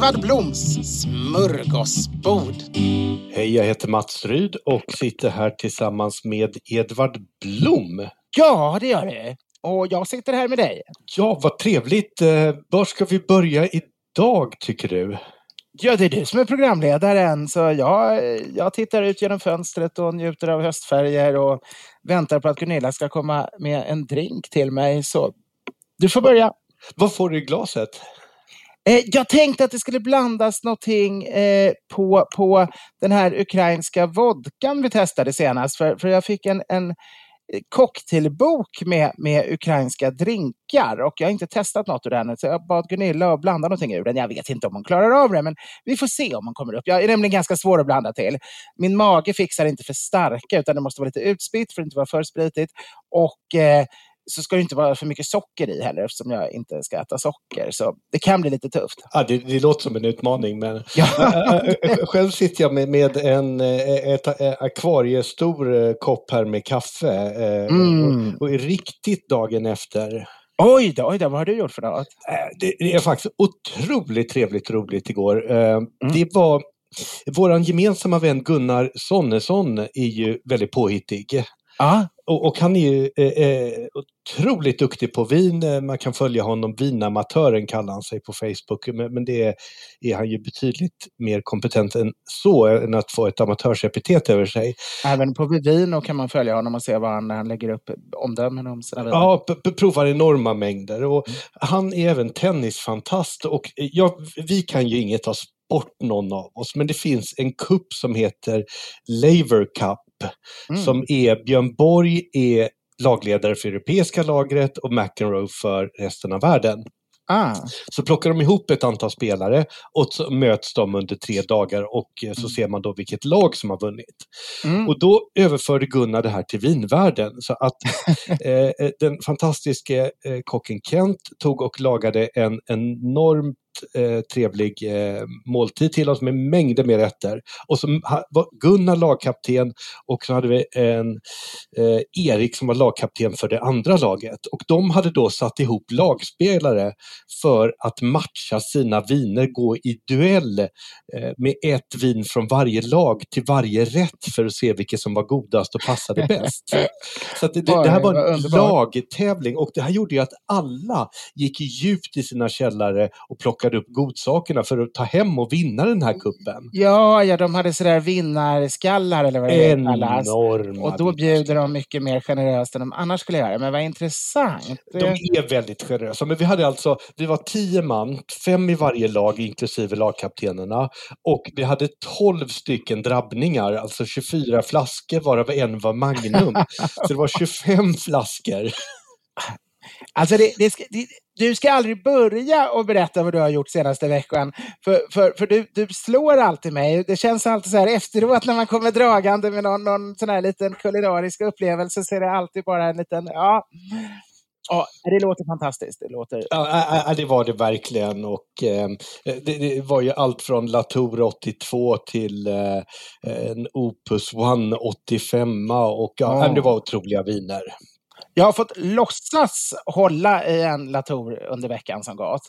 Edvard Bloms smörgåsbord. Hej, jag heter Mats Ryd och sitter här tillsammans med Edvard Blom. Ja, det gör det. Och jag sitter här med dig. Ja, vad trevligt. Eh, Var ska vi börja idag, tycker du? Ja, det är du som är programledaren, så jag, jag tittar ut genom fönstret och njuter av höstfärger och väntar på att Gunilla ska komma med en drink till mig. Så du får börja. Vad får du i glaset? Eh, jag tänkte att det skulle blandas någonting eh, på, på den här ukrainska vodkan vi testade senast. För, för jag fick en, en eh, cocktailbok med, med ukrainska drinkar och jag har inte testat något ur den. Så jag bad Gunilla att blanda någonting ur den. Jag vet inte om hon klarar av det, men vi får se om hon kommer upp. Jag är nämligen ganska svår att blanda till. Min mage fixar inte för starka, utan det måste vara lite utspritt för att inte vara för spritigt. Och eh, så ska det inte vara för mycket socker i heller eftersom jag inte ska äta socker. Så det kan bli lite tufft. Ja, det, det låter som en utmaning, men Ja. själv sitter jag med, med en ett, eh, akvariestor kopp här med kaffe Mm. och, och är riktigt dagen efter. Oj då, oj då, vad har du gjort för något? Det det är faktiskt otroligt trevligt roligt igår. Eh, Det var vår gemensamma vän Gunnar Sonnesson är ju väldigt påhittig. Ja, Och, och han är ju eh, eh, otroligt duktig på vin. Eh, Man kan följa honom, vinamatören kallar han sig på Facebook. Men, men det är, är han ju betydligt mer kompetent än så, än att få ett amatörsepitet över sig. även på Vivino kan man följa honom och se vad han, han lägger upp omdömen om sina viner. Ja, provar enorma mängder. Och Han är även tennisfantast och eh, ja, vi kan ju inget av sport någon av oss, men det finns en kupp som heter Laver Cup Mm. som är Björn Borg är lagledare för europeiska lagret och McEnroe för resten av världen. Ah, Så plockar de ihop ett antal spelare och så möts de under tre dagar och eh, så ser man då vilket lag som har vunnit. mm. Och då överförde Gunnar det här till vinvärlden. Så att eh, den fantastiske eh, kocken Kent tog och lagade en enormt eh, trevlig eh, måltid till oss med mängder med rätter. Och så var Gunnar lagkapten och så hade vi en eh, Erik som var lagkapten för det andra laget. Och de hade då satt ihop lagspelare för att matcha sina viner, gå i duell eh, med ett vin från varje lag till varje rätt för att se vilket som var godast och passade bäst. Så det, det, det här var en lagtävling och det här gjorde ju att alla gick djupt i sina källare och plockade plockade upp godsakerna för att ta hem och vinna den här kuppen. Ja, ja, de hade sådär vinnarskallar eller vad det kallas. Enorma Och då bjuder de mycket mer generöst än de annars skulle göra. Men vad intressant. De är väldigt generösa. Men vi hade alltså, vi var tio man, fem i varje lag inklusive lagkaptenerna. Och vi hade tolv stycken drabbningar, alltså 24 flaskor varav en var Magnum. Så det var 25 flaskor. Alltså det, det det, du ska aldrig börja och berätta vad du har gjort senaste veckan. För, för, för du, du slår alltid mig. Det känns alltid så här efteråt när man kommer dragande med någon, någon sån här liten kulinarisk upplevelse så är det alltid bara en liten, ja. Ja, det låter fantastiskt. Det, låter... Ja, det var det verkligen. Och, eh, det, det, var ju allt från Latour 82 till eh, en Opus One 85 och ja, det var otroliga viner. Jag har fått låtsas hålla i en Latour under veckan som gått.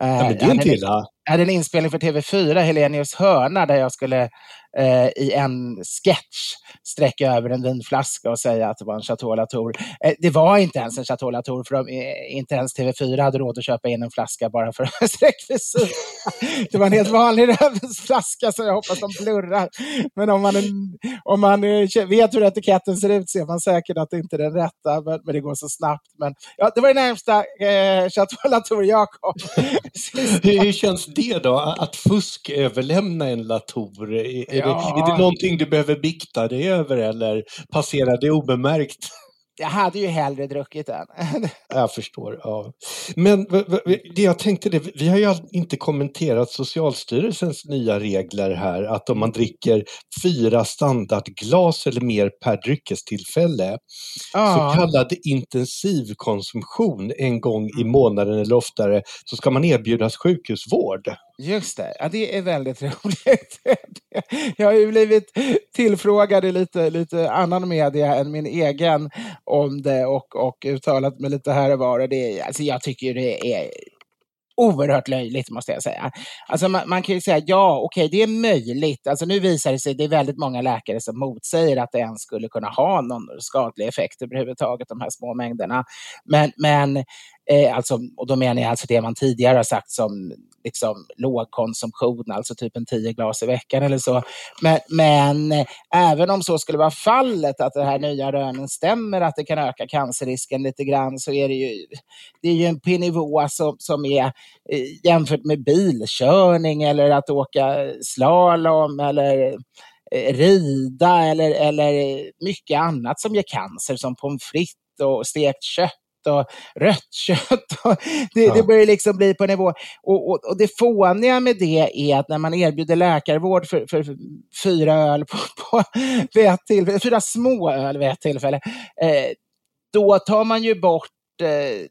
Ja, men det är inte illa. Jag hade en inspelning för TV4, Helenius hörna, där jag skulle eh, i en sketch sträcka över en vinflaska och säga att det var en Chateau Latour. Eh, det var inte ens en Chateau Latour, för de, eh, inte ens TV4 hade råd att köpa in en flaska bara för sträckvisir. det var en helt vanlig rödvinsflaska, så jag hoppas de blurrar. Men om man, om man vet hur etiketten ser ut ser man säkert att det inte är den rätta, men, men det går så snabbt. Men, ja, det var det närmsta eh, Chateau Latour jag kom. hur känns det då, att fusköverlämna en Latour? Är, ja. det, är det någonting du behöver bikta dig över eller passerar det obemärkt? Jag hade ju hellre druckit den. jag förstår. Ja. Men det jag tänkte, det, vi har ju inte kommenterat Socialstyrelsens nya regler här, att om man dricker fyra standardglas eller mer per dryckestillfälle, ja. så kallad intensivkonsumtion en gång i månaden eller oftare, så ska man erbjudas sjukhusvård. Just det, ja, det är väldigt roligt. Jag har ju blivit tillfrågad i lite, lite annan media än min egen om det och, och uttalat mig lite här och var. det, alltså jag tycker det är oerhört löjligt måste jag säga. Alltså man, man kan ju säga ja, okej, okay, det är möjligt. Alltså nu visar det sig, det är väldigt många läkare som motsäger att det ens skulle kunna ha någon skadlig effekt överhuvudtaget, de här små mängderna. Men, men eh, alltså, och då menar jag alltså det man tidigare har sagt som liksom, lågkonsumtion, alltså typ en tio glas i veckan eller så. Men, men eh, även om så skulle vara fallet, att det här nya rönen stämmer, att det kan öka cancerrisken lite grann, så är det ju, det är ju en nivå som, som är eh, jämfört med bilkörning eller att åka slalom eller eh, rida eller, eller mycket annat som ger cancer som pommes frites och stekt kött och rött kött. Och det, ja. det börjar liksom bli på nivå. Och, och, och, det fåniga med det är att när man erbjuder läkarvård för, för, för fyra öl på, på, vid ett tillfälle, fyra små öl vid ett tillfälle, eh, då tar man ju bort eh,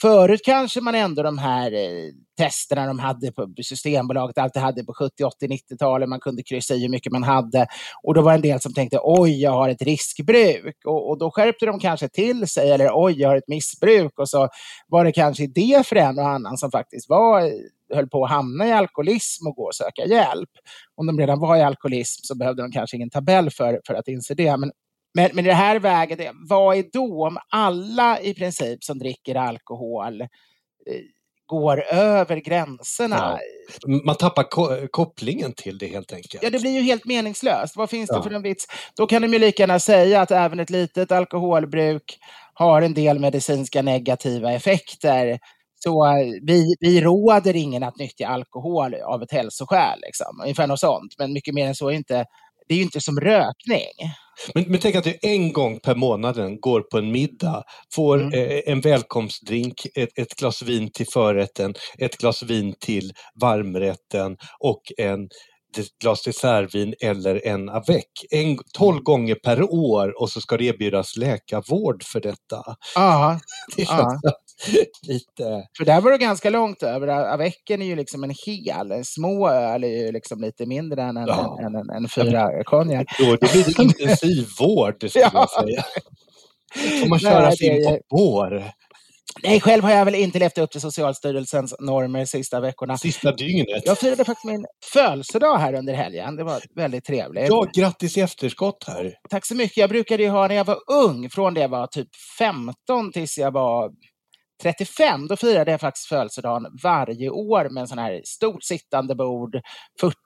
Förut kanske man ändå de här eh, testerna de hade på Systembolaget, alltid hade på 70, 80, 90-talet, man kunde kryssa i hur mycket man hade. Och då var det en del som tänkte oj, jag har ett riskbruk. Och, och, då skärpte de kanske till sig, eller oj, jag har ett missbruk. Och så var det kanske det för en och annan som faktiskt var eh, höll på att hamna i alkoholism och gå och söka hjälp. Om de redan var i alkoholism så behövde de kanske ingen tabell för, för att inse det. Men men, men det här väget, vad är då om alla i princip som dricker alkohol eh, går över gränserna? Ja. Man tappar ko kopplingen till det helt enkelt. Ja, det blir ju helt meningslöst. Vad finns det ja. för en vits? Då kan de ju lika gärna säga att även ett litet alkoholbruk har en del medicinska negativa effekter. Så eh, vi, vi råder ingen att nyttja alkohol av ett hälsoskäl. Liksom. Ungefär något sånt. Men mycket mer än så är inte det är ju inte som rökning. Men, men tänk att du en gång per månaden går på en middag, får mm. eh, en välkomstdrink, ett, ett, glas vin till förrätten, ett glas vin till varmrätten och en ett glas dessertvin eller en avec. En, 12 mm. gånger per år och så ska det erbjudas läkarvård för detta. Ja. Det känns. lite... För där var det ganska långt över. Avecen är ju liksom en hel. En små öl är ju liksom lite mindre än en, ja. en, en, en fyra konjak. Då, blir det intensivvård, skulle ja. jag säga. Får man köra Nej, sin på bår. Nej, själv har jag väl inte levt upp till Socialstyrelsens normer de sista veckorna. Sista dygnet. Jag firade faktiskt min födelsedag här under helgen. Det var väldigt trevligt. Ja, grattis i efterskott här. Tack så mycket. Jag brukade ju ha när jag var ung, från det jag var typ 15 tills jag var 35, då firade jag faktiskt födelsedagen varje år med en sån här stort sittande bord,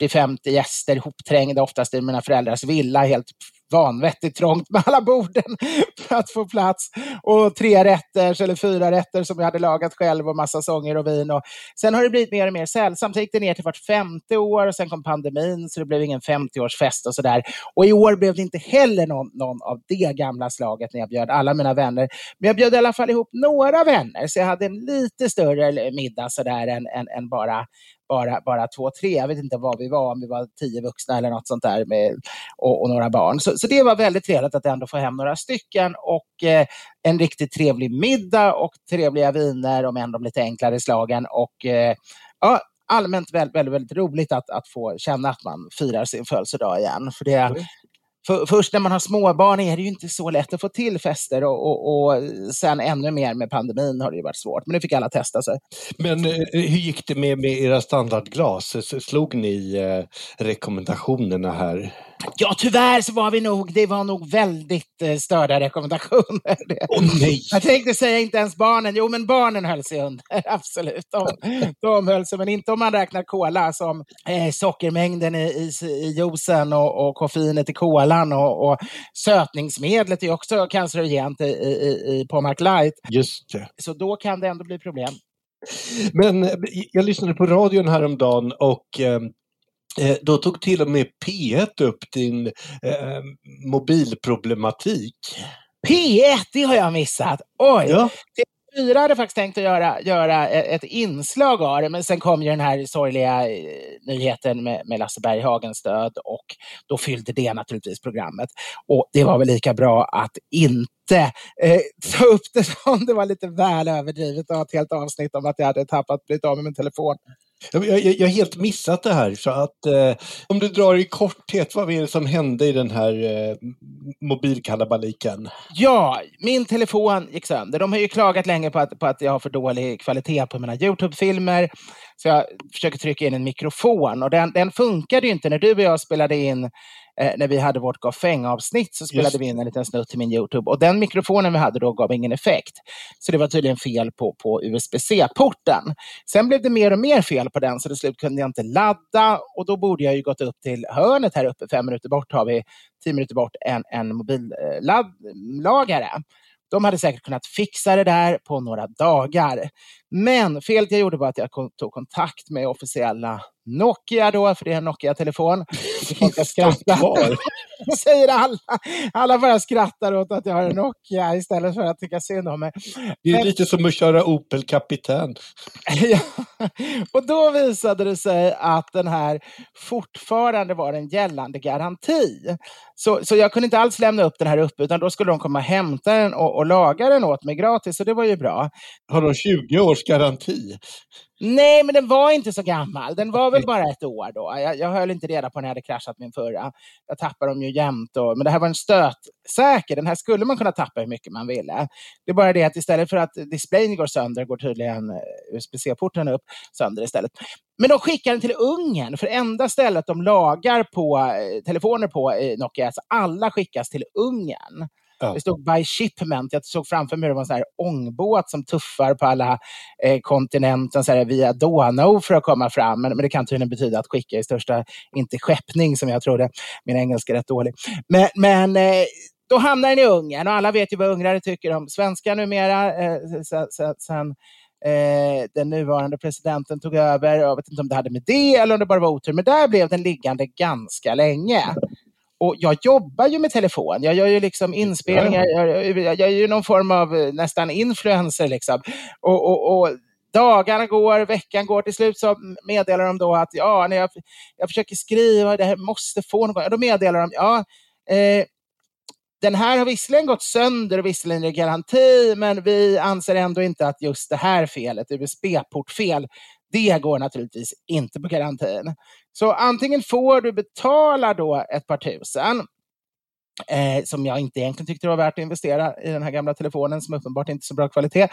40-50 gäster ihopträngda, oftast i mina föräldrars villa, helt vanvettigt trångt med alla borden för att få plats. Och tre rätter eller fyra rätter som jag hade lagat själv och massa sånger och vin. Och sen har det blivit mer och mer sällsamt. Det gick det ner till vart femte år och sen kom pandemin så det blev ingen 50-årsfest och sådär. Och i år blev det inte heller någon, någon av det gamla slaget när jag bjöd alla mina vänner. Men jag bjöd i alla fall ihop några vänner så jag hade en lite större middag sådär än, än, än bara bara, bara två, tre. Jag vet inte vad vi var, om vi var tio vuxna eller något sånt där med, och, och några barn. Så, så det var väldigt trevligt att ändå få hem några stycken och eh, en riktigt trevlig middag och trevliga viner, om än de lite enklare slagen. Och, eh, ja, allmänt väldigt, väldigt, väldigt roligt att, att få känna att man firar sin födelsedag igen. För det, för, först när man har småbarn är det ju inte så lätt att få till fester och, och, och, sen ännu mer med pandemin har det ju varit svårt. Men nu fick alla testa sig. Men eh, eh, hur gick det med, med era standardglas? Slog ni eh, rekommendationerna här? Ja, tyvärr så var vi nog, det var nog väldigt eh, störda rekommendationer. Oh, nej. Jag tänkte säga inte ens barnen, jo men barnen höll sig under, absolut. De, de höll sig, men inte om man räknar kola som eh, sockermängden i, i, i juicen och, och koffeinet i kolan och, och sötningsmedlet är också cancerogent i, i, i Pommac Light. Just det. Så då kan det ändå bli problem. Men eh, jag lyssnade på radion häromdagen och eh, då tog till och med P1 upp din eh, mobilproblematik. P1, det har jag missat! Oj! Ja. TV4 hade faktiskt tänkt att göra, göra ett inslag av det, men sen kom ju den här sorgliga eh, nyheten med, med Lasse Berghagens död och då fyllde det naturligtvis programmet. Och det var väl lika bra att inte eh, ta upp det som det var lite väl överdrivet och ha ett helt avsnitt om att jag hade tappat, blivit av med min telefon. Jag, jag, jag har helt missat det här, så att eh, om du drar i korthet, vad är det som hände i den här eh, mobilkalabaliken? Ja, min telefon gick sönder. De har ju klagat länge på att, på att jag har för dålig kvalitet på mina Youtube-filmer. Så jag försöker trycka in en mikrofon och den, den funkade ju inte när du och jag spelade in eh, när vi hade vårt Gaffäng-avsnitt så spelade Just. vi in en liten snutt till min Youtube och den mikrofonen vi hade då gav ingen effekt. Så det var tydligen fel på, på USB-C-porten. Sen blev det mer och mer fel på den så till slut kunde jag inte ladda och då borde jag ju gått upp till hörnet här uppe, fem minuter bort har vi, tio minuter bort, en, en mobillagare. De hade säkert kunnat fixa det där på några dagar. Men felet jag gjorde var att jag tog kontakt med officiella Nokia då, för det är en Nokia-telefon. Skrattar. säger alla. Alla bara skrattar åt att jag har en Nokia istället för att tycka synd om mig. Det är Men... lite som att köra Opel Kapitän. ja. Och då visade det sig att den här fortfarande var en gällande garanti. Så, så jag kunde inte alls lämna upp den här uppe, utan då skulle de komma och hämta den och, och laga den åt mig gratis, så det var ju bra. Har de 20 års garanti? Nej, men den var inte så gammal. Den var väl bara ett år då. Jag, jag höll inte reda på när jag hade kraschat min förra. Jag tappade dem ju jämt. Och, men det här var en stötsäker. Den här skulle man kunna tappa hur mycket man ville. Det är bara det att istället för att displayen går sönder går tydligen eh, USB-C-porten upp sönder istället. Men de skickar den till Ungern, för enda stället de lagar på eh, telefoner på i Nokia, alltså alla skickas till Ungern. Ja. Det stod by shipment. Jag såg framför mig hur det var en sån här ångbåt som tuffar på alla eh, kontinenten så här, via Donau för att komma fram. Men, men, det kan tydligen betyda att skicka i största, inte skeppning som jag trodde. Min engelska är rätt dålig. Men, men eh, då hamnar den i Ungern och alla vet ju vad ungrare tycker om svenskar numera. Eh, sen, sen, sen eh, den nuvarande presidenten tog över. Jag vet inte om det hade med det eller om det bara var otur. Men där blev den liggande ganska länge. Och jag jobbar ju med telefon. Jag gör ju liksom inspelningar. Jag, jag, jag är ju någon form av eh, nästan influencer. Liksom. Och, och, och dagarna går, veckan går. Till slut så meddelar de då att ja, när jag, jag försöker skriva, det här måste få någon Då meddelar de, ja, eh, den här har visserligen gått sönder och visserligen är garanti, men vi anser ändå inte att just det här felet, USB-portfel, det går naturligtvis inte på garantin. Så antingen får du betala då ett par tusen, eh, som jag inte egentligen tyckte det var värt att investera i den här gamla telefonen som uppenbart inte är så bra kvalitet.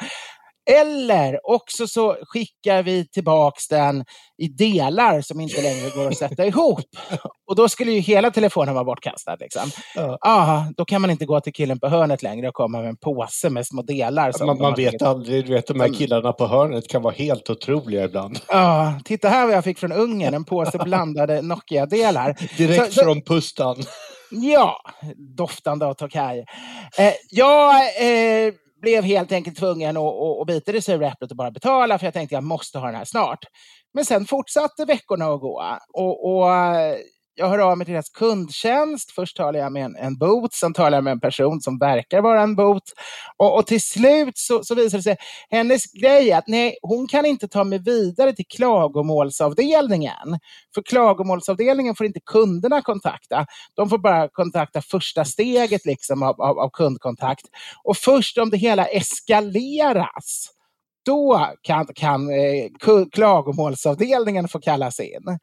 Eller också så skickar vi tillbaks den i delar som inte längre går att sätta ihop. Och då skulle ju hela telefonen vara bortkastad. Liksom. Ja. Ah, då kan man inte gå till killen på hörnet längre och komma med en påse med små delar. Som Man, de man vet aldrig, du vet de här killarna på hörnet kan vara helt otroliga ibland. Ja, titta här vad jag fick från Ungern, en påse blandade Nokia-delar. Direkt Så- så- från pustan. Ja, doftande av Tokaj. Eh, jag eh, blev helt enkelt tvungen att, att, att bita det sura äpplet och bara betala, för jag tänkte jag måste ha den här snart. Men sen fortsatte veckorna att gå. Och, och jag hör av mig till deras kundtjänst. Först talar jag med en, en bot, sen talar jag med en person som verkar vara en bot. Och, och till slut så, så visar det sig, hennes grej är att nej, hon kan inte ta mig vidare till klagomålsavdelningen. För klagomålsavdelningen får inte kunderna kontakta. De får bara kontakta första steget liksom av, av, av kundkontakt. Och först om det hela eskaleras, då kan, kan eh, klagomålsavdelningen få kallas in.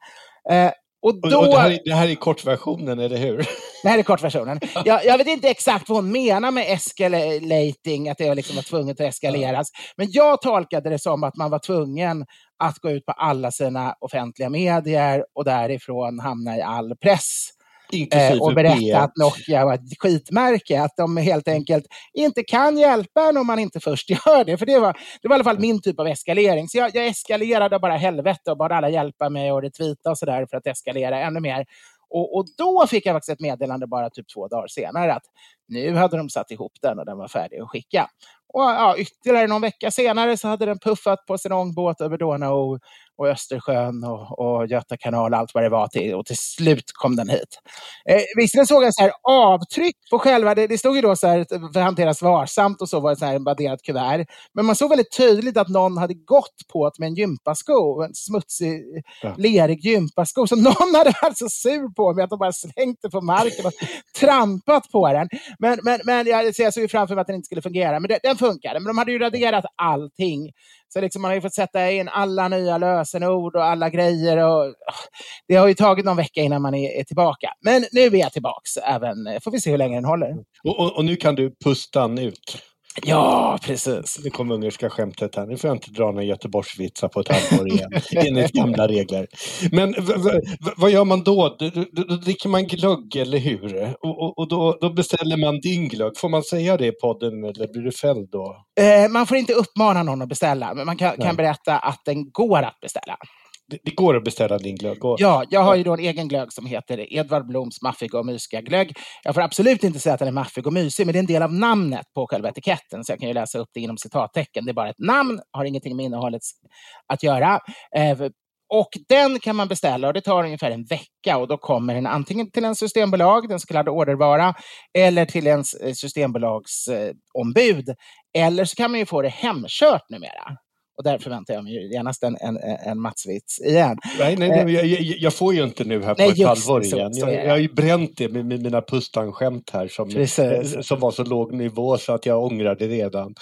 Eh, och då, och det, här, är- det här är kortversionen, eller hur? det här är kortversionen. Jag, jag vet inte exakt vad hon menar med escalating, att det liksom var tvunget att eskaleras. Men jag tolkade det som att man var tvungen att gå ut på alla sina offentliga medier och därifrån hamna i all press. Inklusive Eh, och berätta P1. att Nokia var ett skitmärke, att de helt enkelt inte kan hjälpa en om man inte först gör det. För det var, det var i alla fall min typ av eskalering. Så jag, jag eskalerade bara helvete och bad alla hjälpa mig och retweeta och sådär för att eskalera ännu mer. Och, och då fick jag faktiskt ett meddelande bara typ två dagar senare att nu hade de satt ihop den och den var färdig att skicka. Och ja, ytterligare någon vecka senare så hade den puffat på sin ångbåt över Donau och Östersjön och, och Göta kanal, allt vad det var till. Och till slut kom den hit. Eh, visserligen såg jag så här avtryck på själva, det, det stod ju då så här, att det hanteras varsamt och så var det så här badderat kuvert. Men man såg väldigt tydligt att någon hade gått på det med en gympasko, en smutsig, Ja. lerig gympasko. Så någon hade varit så sur på mig att de bara slängt det på marken och trampat på den. Men, men, men jag, så jag såg ju framför mig att den inte skulle fungera. Men det, den funkade. Men de hade ju raderat allting. Så liksom man har ju fått sätta in alla nya lösenord och alla grejer. Och, det har ju tagit någon vecka innan man är, är tillbaka. Men nu är jag tillbaks. Även, får vi se hur länge den håller. Och, och, och nu kan du pusta ut. Ja, precis. Nu kom ungerska skämtet här. Nu får jag inte dra några Göteborgsvitsar på ett halvår igen. Enligt gamla regler. Men vad gör man då? Då, då, då dricker man glögg, eller hur? Och, och, och då, då beställer man din glögg. Får man säga det i podden eller blir du fälld då? Eh, man får inte uppmana någon att beställa, men man kan, kan berätta att den går att beställa. Det, går att beställa din glögg. Och, Ja, jag har ju då en egen glögg som heter Edvard Bloms maffiga och mysiga glögg. Jag får absolut inte säga att den är maffig och mysig, men det är en del av namnet på själva etiketten, så jag kan ju läsa upp det inom citattecken. Det är bara ett namn, har ingenting med innehållet att göra. Eh, och den kan man beställa och det tar ungefär en vecka och då kommer den antingen till en systembolag, den så kallade ordervara, eller till en eh, systembolagsombud. Eller så kan man ju få det hemkört numera. Och där förväntar jag mig genast en, en, en Matsvits igen. Nej, nej, nej jag, jag, jag får ju inte nu här på Nej, ett halvår så- igen. så Jag, jag har ju bränt det med, med mina pustan-skämt här som, Precis. som var så låg nivå så att jag ångrar det redan.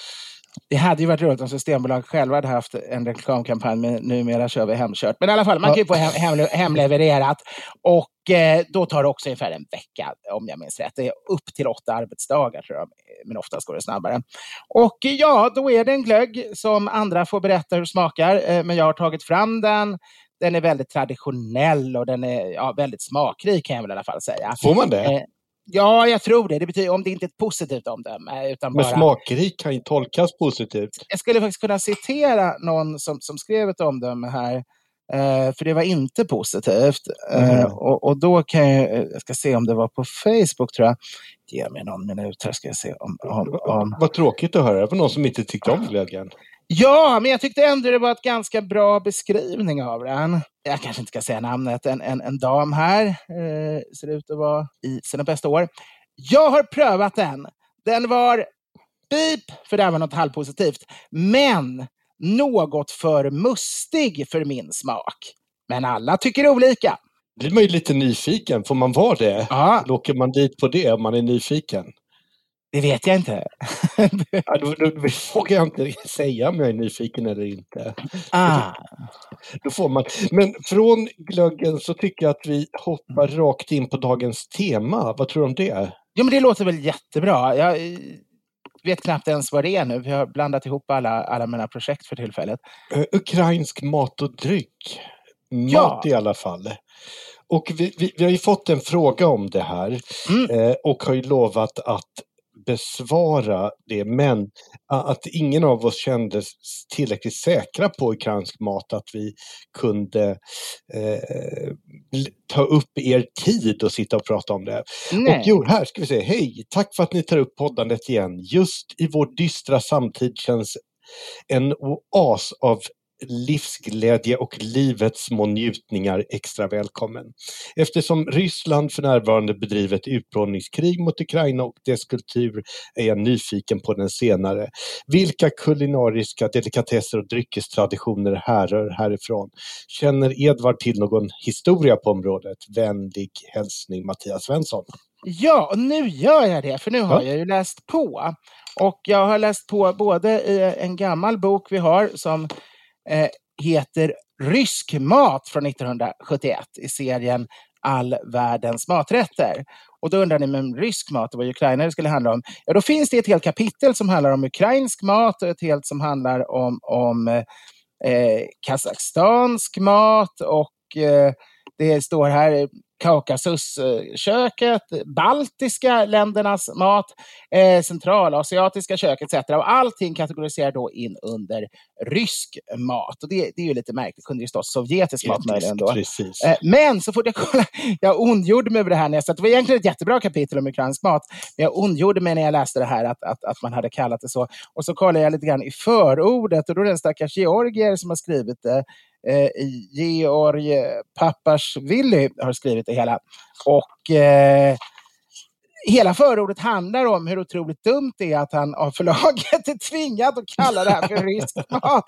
Det hade ju varit roligt om Systembolaget själva hade haft en reklamkampanj, men numera kör vi hemkört. Men i alla fall, man kan ju få hem, hem, hemlevererat. Och eh, då tar det också ungefär en vecka, om jag minns rätt. Det är upp till åtta arbetsdagar, tror jag. Men oftast går det snabbare. Och eh, ja, då är det en glögg som andra får berätta hur det smakar. Eh, men jag har tagit fram den. Den är väldigt traditionell och den är ja, väldigt smakrik, kan jag väl i alla fall säga. Får man det? Eh, Ja, jag tror det. Det betyder om det inte är ett positivt omdöme. Utan Men bara... smakrik kan ju tolkas positivt. jag skulle faktiskt kunna citera någon som, som skrev ett omdöme här. Eh, för det var inte positivt. Eh, Mm. och, och då kan jag, eh, jag ska se om det var på Facebook tror jag. Ge mig någon minut här ska jag se om... om, om. Vad tråkigt att höra. Det var någon som inte tyckte om glöggen. Ja, men jag tyckte ändå det var ett ganska bra beskrivning av den. Jag kanske inte ska säga namnet. En, en, en dam här. Eh, ser ut att vara i sina bästa år. Jag har prövat den. Den var beep, för det här var något halvpositivt. Men något för mustig för min smak. Men alla tycker olika. blir man ju lite nyfiken. Får man vara det? Ja, Eller åker man dit på det om man är nyfiken? Det vet jag inte. Ja, då, då, då vågar jag inte säga om jag är nyfiken eller inte. ah. Då får man. Men från glöggen så tycker jag att vi hoppar rakt in på dagens tema. Vad tror du om det? Jo, men det låter väl jättebra. Jag, vet knappt ens vad det är nu. Vi har blandat ihop alla, alla mina projekt för tillfället. Uh, ukrainsk mat och dryck. Mat Ja. i alla fall. Och vi, vi, vi har ju fått en fråga om det här Mm. eh, och har ju lovat att besvara det, men att ingen av oss kändes tillräckligt säkra på ukrainsk mat att vi kunde eh, ta upp er tid och sitta och prata om det. Nej. Och jo, här ska vi se. Hej! Tack för att ni tar upp poddandet igen. Just i vår dystra samtid känns en oas av livsglädje och livets små njutningar extra välkommen. Eftersom Ryssland för närvarande bedriver ett utplåningskrig mot Ukraina och dess kultur är jag nyfiken på den senare. Vilka kulinariska delikatesser och dryckestraditioner härrör härifrån? Känner Edvard till någon historia på området? Vänlig hälsning Mattias Svensson. Ja, och nu gör jag det, för nu har Ja. jag ju läst på. Och jag har läst på både i en gammal bok vi har som Eh, heter Rysk mat från 1971 i serien All världens maträtter. Och då undrar ni, men rysk mat, det var ju Ukraina det skulle handla om. Ja, då finns det ett helt kapitel som handlar om ukrainsk mat och ett helt som handlar om, om eh, eh kazakstansk mat och eh, det står här Kaukasusköket, baltiska ländernas mat, eh, centralasiatiska kök etc. Och allting kategoriserar då in under rysk mat. Och det, det är ju lite märkligt, det kunde ju stå sovjetisk mat möjligen då. Eh, Men så fort jag kollade, jag ondgjorde mig över det här när jag satt, det var egentligen ett jättebra kapitel om ukrainsk mat, men jag ondgjorde mig när jag läste det här att, att, att man hade kallat det så. Och så kollade jag lite grann i förordet och då är det en stackars georgier som har skrivit det. Eh, Georg eh, Papashvili har skrivit det hela. Och eh, hela förordet handlar om hur otroligt dumt det är att han av förlaget är tvingad att kalla det här för rysk mat.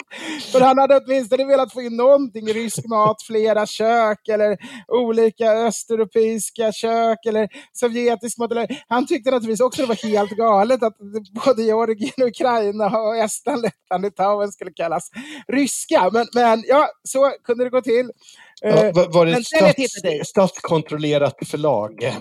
För han hade åtminstone velat få in någonting rysk mat, flera kök eller olika östeuropeiska kök eller sovjetisk mat. Eller, han tyckte naturligtvis också det var helt galet att både Georgien, Ukraina och Estland, Lettland, Litauen skulle kallas ryska. Men, men ja, så kunde det gå till. Ja, Eh, var var det ett stats, statskontrollerat förlag?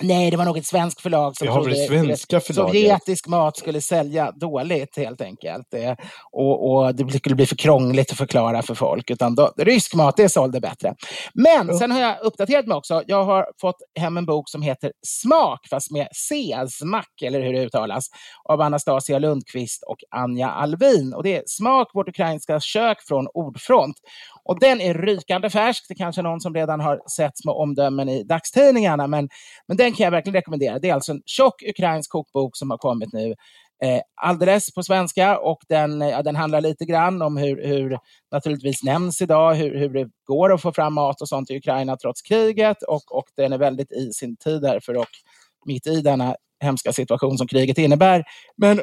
Nej, det var nog ett svenskt förlag som trodde svenska förlaget? sovjetisk mat skulle sälja dåligt helt enkelt. Eh, Och, och det skulle bli för krångligt att förklara för folk. Utan då, rysk mat, det sålde bättre. Men sen har jag uppdaterat mig också. Jag har fått hem en bok som heter Smak, fast med C, smack, eller hur det uttalas, av Anastasia Lundqvist och Anja Alvin. Och det är Smak, vårt ukrainska kök från Ordfront. Och den är rykande färsk. Det är kanske någon som redan har sett små omdömen i dagstidningarna, men, men den kan jag verkligen rekommendera. Det är alltså en tjock ukrainsk kokbok som har kommit nu eh, alldeles på svenska och den, ja, den handlar lite grann om hur, hur naturligtvis nämns idag, hur, hur det går att få fram mat och sånt i Ukraina trots kriget och, och den är väldigt i sin tid därför och mitt i denna hemska situation som kriget innebär. Men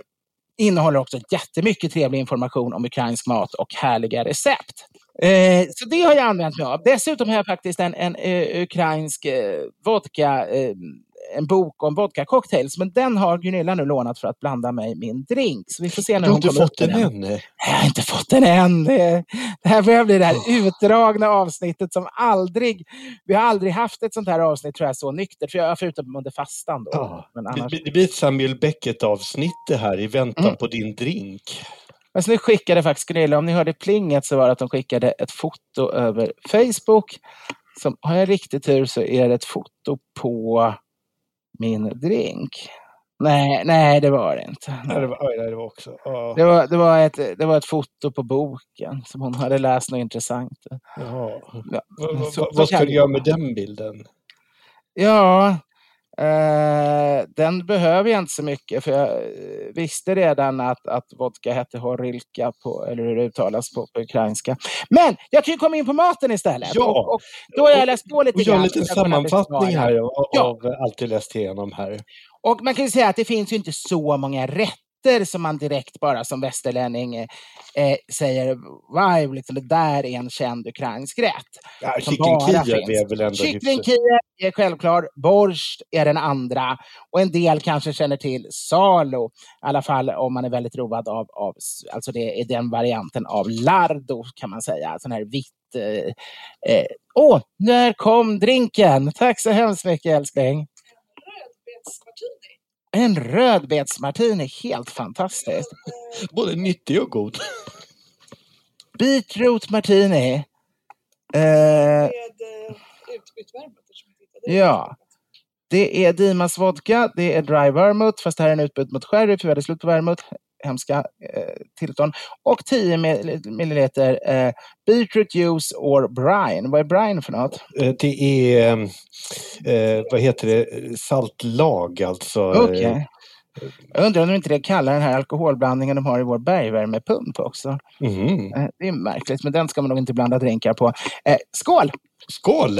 innehåller också jättemycket trevlig information om ukrainsk mat och härliga recept. Eh, så det har jag använt mig av. Dessutom har jag faktiskt en, en eh, ukrainsk eh, vodka, eh, en bok om vodka-cocktails, men den har Gunilla nu lånat för att blanda mig i min drink. Så vi får se när Du har inte fått med den än? jag har inte fått den än. Det, det här börjar bli det här utdragna avsnittet som aldrig... Vi har aldrig haft ett sånt här avsnitt tror jag så nyktert, för jag, förutom under fastan. Då. Ja. Men Det, annars, det blir ett Samuel Beckett-avsnitt det här i väntan Mm. på din drink. Men så nu skickade faktiskt Gunilla, om ni hörde plinget så var det att de skickade ett foto över Facebook. Som, har jag riktigt tur så är det ett foto på min drink. Nej, nej det var det inte. Nej, det var, oj, nej, det var också... ja. Det var, det, var ett, det var ett foto på boken som hon hade läst något intressant. Jaha. Ja, Vad- ska du göra med den bilden? Ja, eh, den behöver jag inte så mycket för jag eh, visste redan att, att vodka hette horilka, på, eller hur det uttalas på, på ukrainska. Men jag kan ju komma in på maten istället. Ja. Och, och då har jag läst på lite Och en grann. liten för att kunna sammanfattning här av, Ja. allt du läst igenom här. Och man kan ju säga att det finns ju inte så många rätter som man direkt bara som västerlänning eh, eh, säger, wow, liksom, det där är en känd ukrainsk rätt. Ja, bara Kiev är väl ändå Kyckling. Kiev är självklar, borst är den andra och en del kanske känner till salo, i alla fall om man är väldigt road av, av alltså det är den varianten av lardo kan man säga, sån här vitt. Eh, eh. Åh, när kom drinken? Tack så hemskt mycket älskling. En rödbetsmartini, helt fantastiskt. Både nyttig och god. Beetroot martini. Eh, Med utbytt vermouth. Ja. Det är Dimas vodka, det är dry vermouth, fast det här är en utbytt mot sherry, för vi hade slut på vermouth. Hemska eh, tillstånd. Och 10 mil- milliliter eh, beetroot juice or brine. Vad är brine för något? Eh, Det är, eh, vad heter det, saltlag alltså. Eh, Jag undrar om de inte det kallar den här alkoholblandningen de har i vår bergvärmepump också. Eh, det är märkligt, men den ska man nog inte blanda drinkar på. Eh, skål! Skål!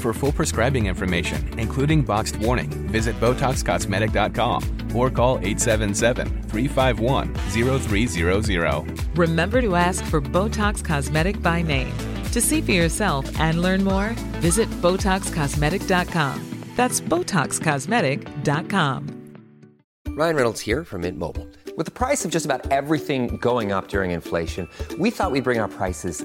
For full prescribing information, including boxed warning, visit BotoxCosmetic.com or call 877-351-0300. Remember to ask for Botox Cosmetic by name. To see for yourself and learn more, visit BotoxCosmetic.com. That's BotoxCosmetic.com. Ryan Reynolds here from Mint Mobile. With the price of just about everything going up during inflation, we thought we'd bring our prices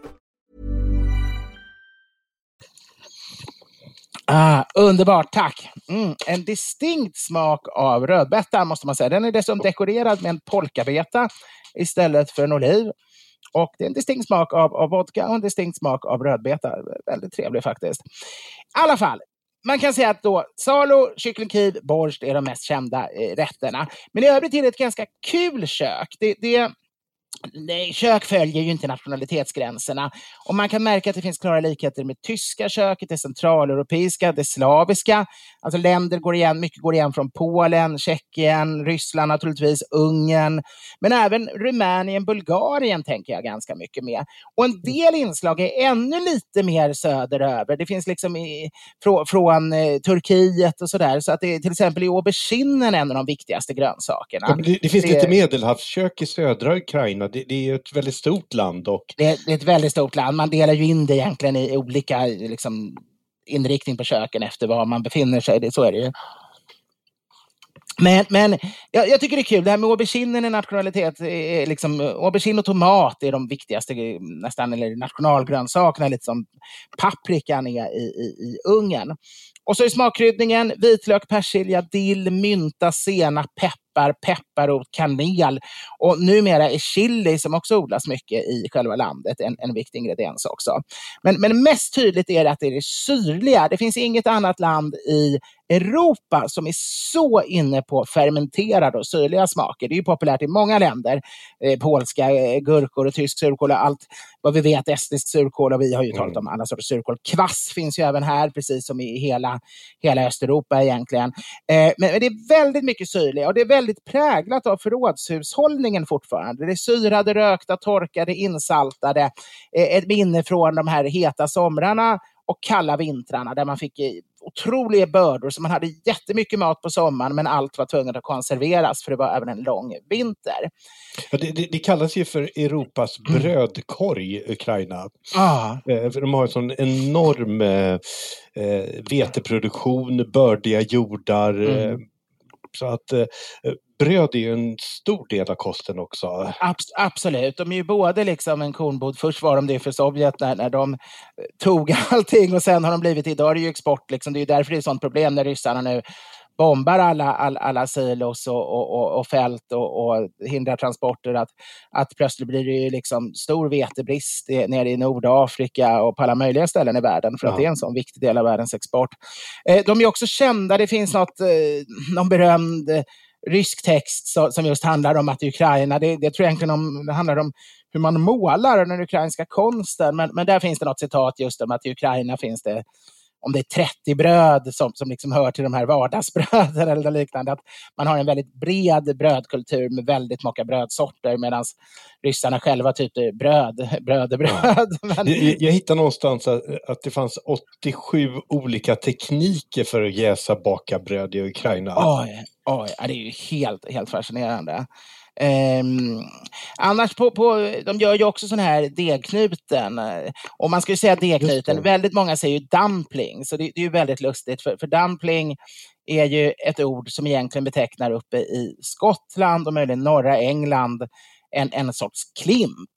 Ah, underbart, tack! Mm, en distinkt smak av rödbeta måste man säga. Den är dessutom dekorerad med en polkabeta istället för en oliv. Och det är en distinkt smak av, av vodka och en distinkt smak av rödbeta. Väldigt trevlig faktiskt. I alla fall, man kan säga att då Salo, kycklingkid, borst är de mest kända eh, rätterna. Men i övrigt är det ett ganska kul kök. Det, det, Nej, kök följer ju inte nationalitetsgränserna. Och man kan märka att det finns klara likheter med tyska köket, det centraleuropeiska, det slaviska. Alltså länder går igen, mycket går igen från Polen, Tjeckien, Ryssland naturligtvis, Ungern. Men även Rumänien, Bulgarien tänker jag ganska mycket med. Och en del inslag är ännu lite mer söderöver. Det finns liksom i, från, från eh, Turkiet och sådär. Så att det till exempel i auberginen en av de viktigaste grönsakerna. Ja, det, det finns Det- lite medelhavskök i södra Ukraina. Det, det är ju ett väldigt stort land och det, det är ett väldigt stort land. Man delar ju in det egentligen i olika liksom, inriktning på köken efter var man befinner sig. Det, så är det ju. Men, men jag, jag tycker det är kul. Det här med auberginen i nationalitet, är liksom, aubergine och tomat är de viktigaste nästan, eller nationalgrönsakerna, lite som paprikan är i, i, i Ungern. Och så är smakkryddningen vitlök, persilja, dill, mynta, senap, peppar, pepparrot, kanel. Och numera är chili, som också odlas mycket i själva landet, en, en viktig ingrediens också. Men, men mest tydligt är det att det är det syrliga. Det finns inget annat land i Europa som är så inne på fermenterade och syrliga smaker. Det är ju populärt i många länder. Eh, polska eh, gurkor och tysk surkål och allt vad vi vet, estnisk surkål och vi har ju talat om alla sorters surkål. Kvass finns ju även här, precis som i hela, hela Östeuropa egentligen. Eh, men, det är väldigt mycket syrliga och det är väldigt präglat av förrådshushållningen fortfarande. Det är syrade, rökta, torkade, insaltade. Eh, ett minne från de här heta somrarna och kalla vintrarna där man fick eh, otroliga bördor. Så man hade jättemycket mat på sommaren men allt var tvunget att konserveras för det var även en lång vinter. ja, det, det, det kallas ju för Europas brödkorg, Ukraina. Ah. Eh, för de har en sån enorm eh, eh, veteproduktion, bördiga jordar. Eh, Mm. så att eh, bröd är ju en stor del av kosten också. Abs- absolut. De är ju både liksom en kornbod. Först var de det för Sovjet när, när de eh, tog allting och sen har de blivit, idag är det ju export. Liksom. Det är ju därför det är ett sånt problem när ryssarna nu bombar alla, alla, alla silos och, och, och, och fält och, och hindrar transporter, att, att plötsligt blir det ju liksom stor vetebrist i, nere i Nordafrika och på alla möjliga ställen i världen, för att det är en sån viktig del av världens export. Eh, de är också kända, det finns något, eh, någon berömd rysk text som just handlar om att Ukraina, det, det tror jag egentligen om, det handlar om hur man målar den ukrainska konsten, men, men där finns det något citat just om att i Ukraina finns det om det är 30 bröd som, som liksom hör till de här vardagsbröden eller liknande. Att man har en väldigt bred brödkultur med väldigt många brödsorter medan ryssarna själva typ är bröd, bröd är bröd. Men... Jag, jag hittade någonstans att, att det fanns 87 olika tekniker för att jäsa baka bröd i Ukraina. Oj, oj, ja, det är ju helt, helt fascinerande. Um, annars på, på, de gör ju också sån här degknuten. Och man ska ju säga degknuten, väldigt många säger ju dumpling, så det, det är ju väldigt lustigt. För, för dumpling är ju ett ord som egentligen betecknar uppe i Skottland och möjligen norra England en, en sorts klimp.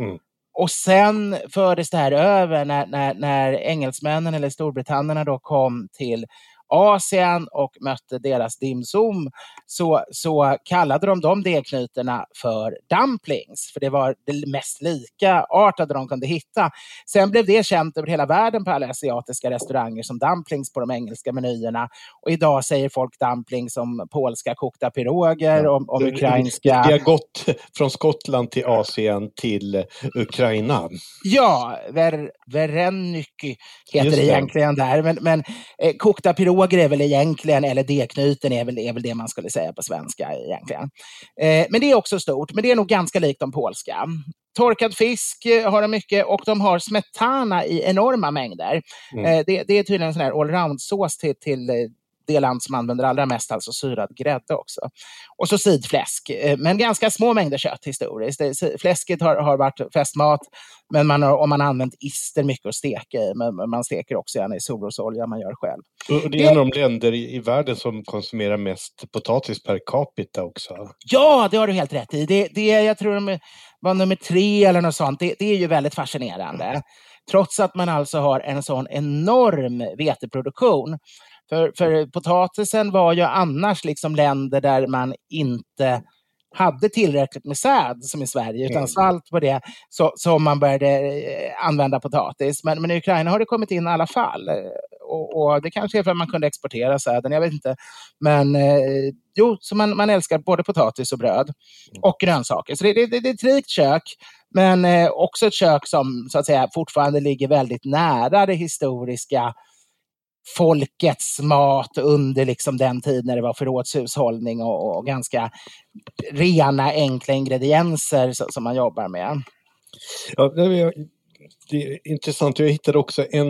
Mm. Och sen fördes det här över när, när, när engelsmännen eller Storbritannierna då kom till Asien och mötte deras dimsum så, så kallade de de degknytorna för dumplings, för det var det mest lika artade de kunde hitta. Sen blev det känt över hela världen på alla asiatiska restauranger som dumplings på de engelska menyerna. Och idag säger folk dumplings som polska kokta piroger, ja. om, om ukrainska... Det har gått från Skottland till Asien till Ukraina. Ja, ver, Verennyky heter det egentligen där. Men, men eh, kokta piroger Råger är väl egentligen, eller D-knuten är väl, är väl det man skulle säga på svenska egentligen. Eh, men det är också stort, men det är nog ganska likt de polska. Torkad fisk eh, har de mycket och de har smetana i enorma mängder. Mm. Eh, det, det, är tydligen en sån här allround-sås till, till det land som använder allra mest, alltså syrad grädde också. Och så sidfläsk, eh, men ganska små mängder kött historiskt. Fläsket har, har varit festmat, men man har, om man har använt ister mycket att steka i, men man steker också gärna i solrosolja man gör själv. Och det är en av de länder i, i världen som konsumerar mest potatis per capita också. Ja, det har du helt rätt i. Det, det, jag tror de var nummer tre eller något sånt. Det, det är ju väldigt fascinerande. Trots att man alltså har en sån enorm veteproduktion. För, för potatisen var ju annars liksom länder där man inte hade tillräckligt med säd som i Sverige, utan mm. salt på det, så man började eh, använda potatis. Men, men i Ukraina har det kommit in i alla fall. Och, och det kanske är för att man kunde exportera säden, jag vet inte. Men eh, jo, så man, man älskar både potatis och bröd mm. och grönsaker. Så det, det, det, det är ett rikt kök, men eh, också ett kök som så att säga fortfarande ligger väldigt nära det historiska folkets mat under liksom den tid när det var förrådshushållning och, och ganska rena, enkla ingredienser som man jobbar med. Ja, det är intressant. Jag hittade också en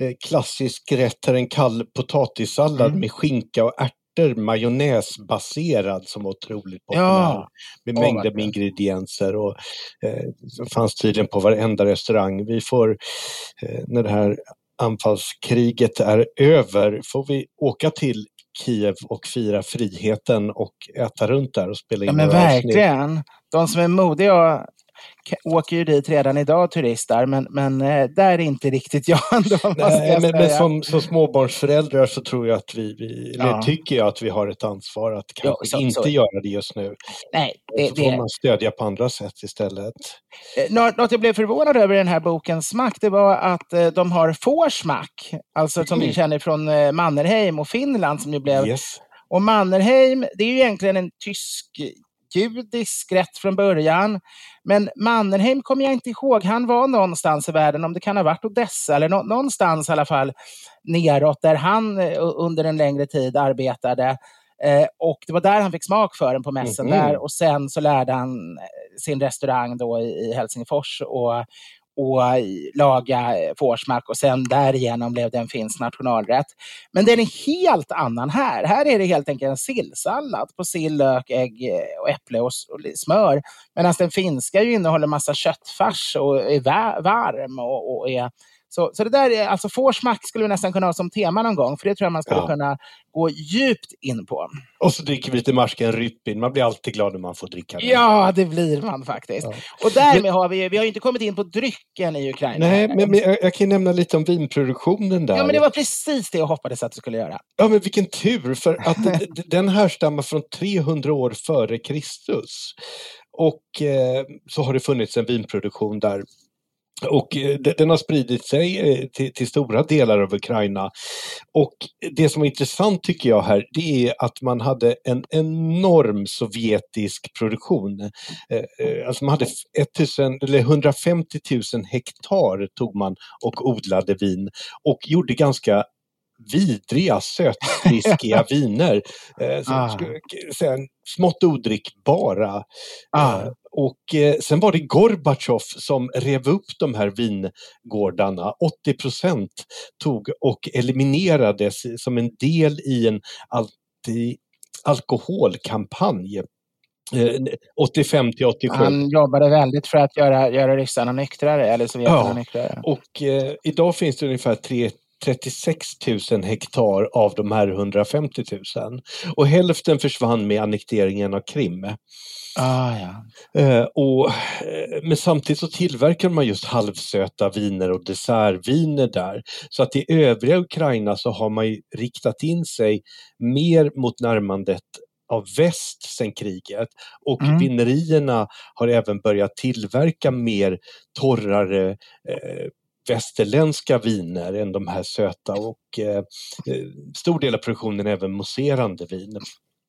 eh, klassisk rätt här, en kall potatissallad mm. med skinka och ärtor, majonnäsbaserad som var otroligt populär. Ja. Med oh, mängder med ingredienser och eh, fanns tydligen på varenda restaurang. Vi får, eh, när det här anfallskriget är över får vi åka till Kiev och fira friheten och äta runt där och spela in ja, men verkligen. De som är modiga åker ju dit redan idag turister, men, men eh, där är inte riktigt jag ändå. Nej, men, men som, som småbarnsföräldrar så tror jag att vi, vi ja. tycker jag att vi har ett ansvar att kanske jo, så, inte så. göra det just nu. Nej, det, så får det... man stödja på andra sätt istället. Eh, något jag blev förvånad över i den här bokens smack, det var att eh, de har fårsmack, alltså som mm. vi känner från Mannerheim och Finland som ju blev yes. Och Mannerheim, det är ju egentligen en tysk judisk rätt från början. Men Mannerheim kommer jag inte ihåg. Han var någonstans i världen, om det kan ha varit Odessa eller nå någonstans i alla fall neråt där han eh, under en längre tid arbetade. Eh, och det var där han fick smak för den på mässan mm -hmm. där och sen så lärde han eh, sin restaurang då i, i Helsingfors och och eh, laga eh, Forsmark och sen därigenom blev det en finsk nationalrätt. Men den är helt annan här. Här är det helt enkelt en sillsallad på sill, lök, ägg eh, och äpple och smör. Medan den finska ju innehåller massa köttfärs och är varm och, och är så, så det där är, alltså Forsmack skulle vi nästan kunna ha som tema någon gång, för det tror jag man skulle Ja. kunna gå djupt in på. Och så dricker vi lite Marsken Rytbin. Man blir alltid glad när man får dricka den. Ja, det blir man faktiskt. Ja. Och därmed har vi, vi har ju inte kommit in på drycken i Ukraina. Nej, men, men jag, jag kan ju nämna lite om vinproduktionen där. Ja, men det var precis det jag hoppades att du skulle göra. Ja, men vilken tur, för att den härstammar från 300 år före Kristus. Och eh, så har det funnits en vinproduktion där. Och eh, de- den har spridit sig eh, till, till stora delar av Ukraina. Och det som är intressant tycker jag här, det är att man hade en enorm sovjetisk produktion. Eh, Alltså man hade 1000, eller 150 000 hektar tog man och odlade vin och gjorde ganska vidriga, sötfriskiga viner. Eh, som Ah. skulle säga, smått odrickbara. Ah. Eh, och eh, sen var det Gorbatjov som rev upp de här vingårdarna. 80 procent tog och eliminerades som en del i en anti alkoholkampanj. Eh, 85 till 87. Han jobbade väldigt för att göra, göra ryssarna nyktrare, eller sovjeterna Ja. nyktrare. Och eh, idag finns det ungefär tre, 36 000 hektar av de här 150 000. Och hälften försvann med annekteringen av Krim. Ah, ja. Eh, och, eh, men samtidigt så tillverkar man just halvsöta viner och dessertviner där. Så att i övriga Ukraina så har man riktat in sig mer mot närmandet av väst sen kriget och Mm. vinerierna har även börjat tillverka mer torrare eh, västerländska viner än de här söta och eh, eh, stor del av produktionen är även mousserande vin.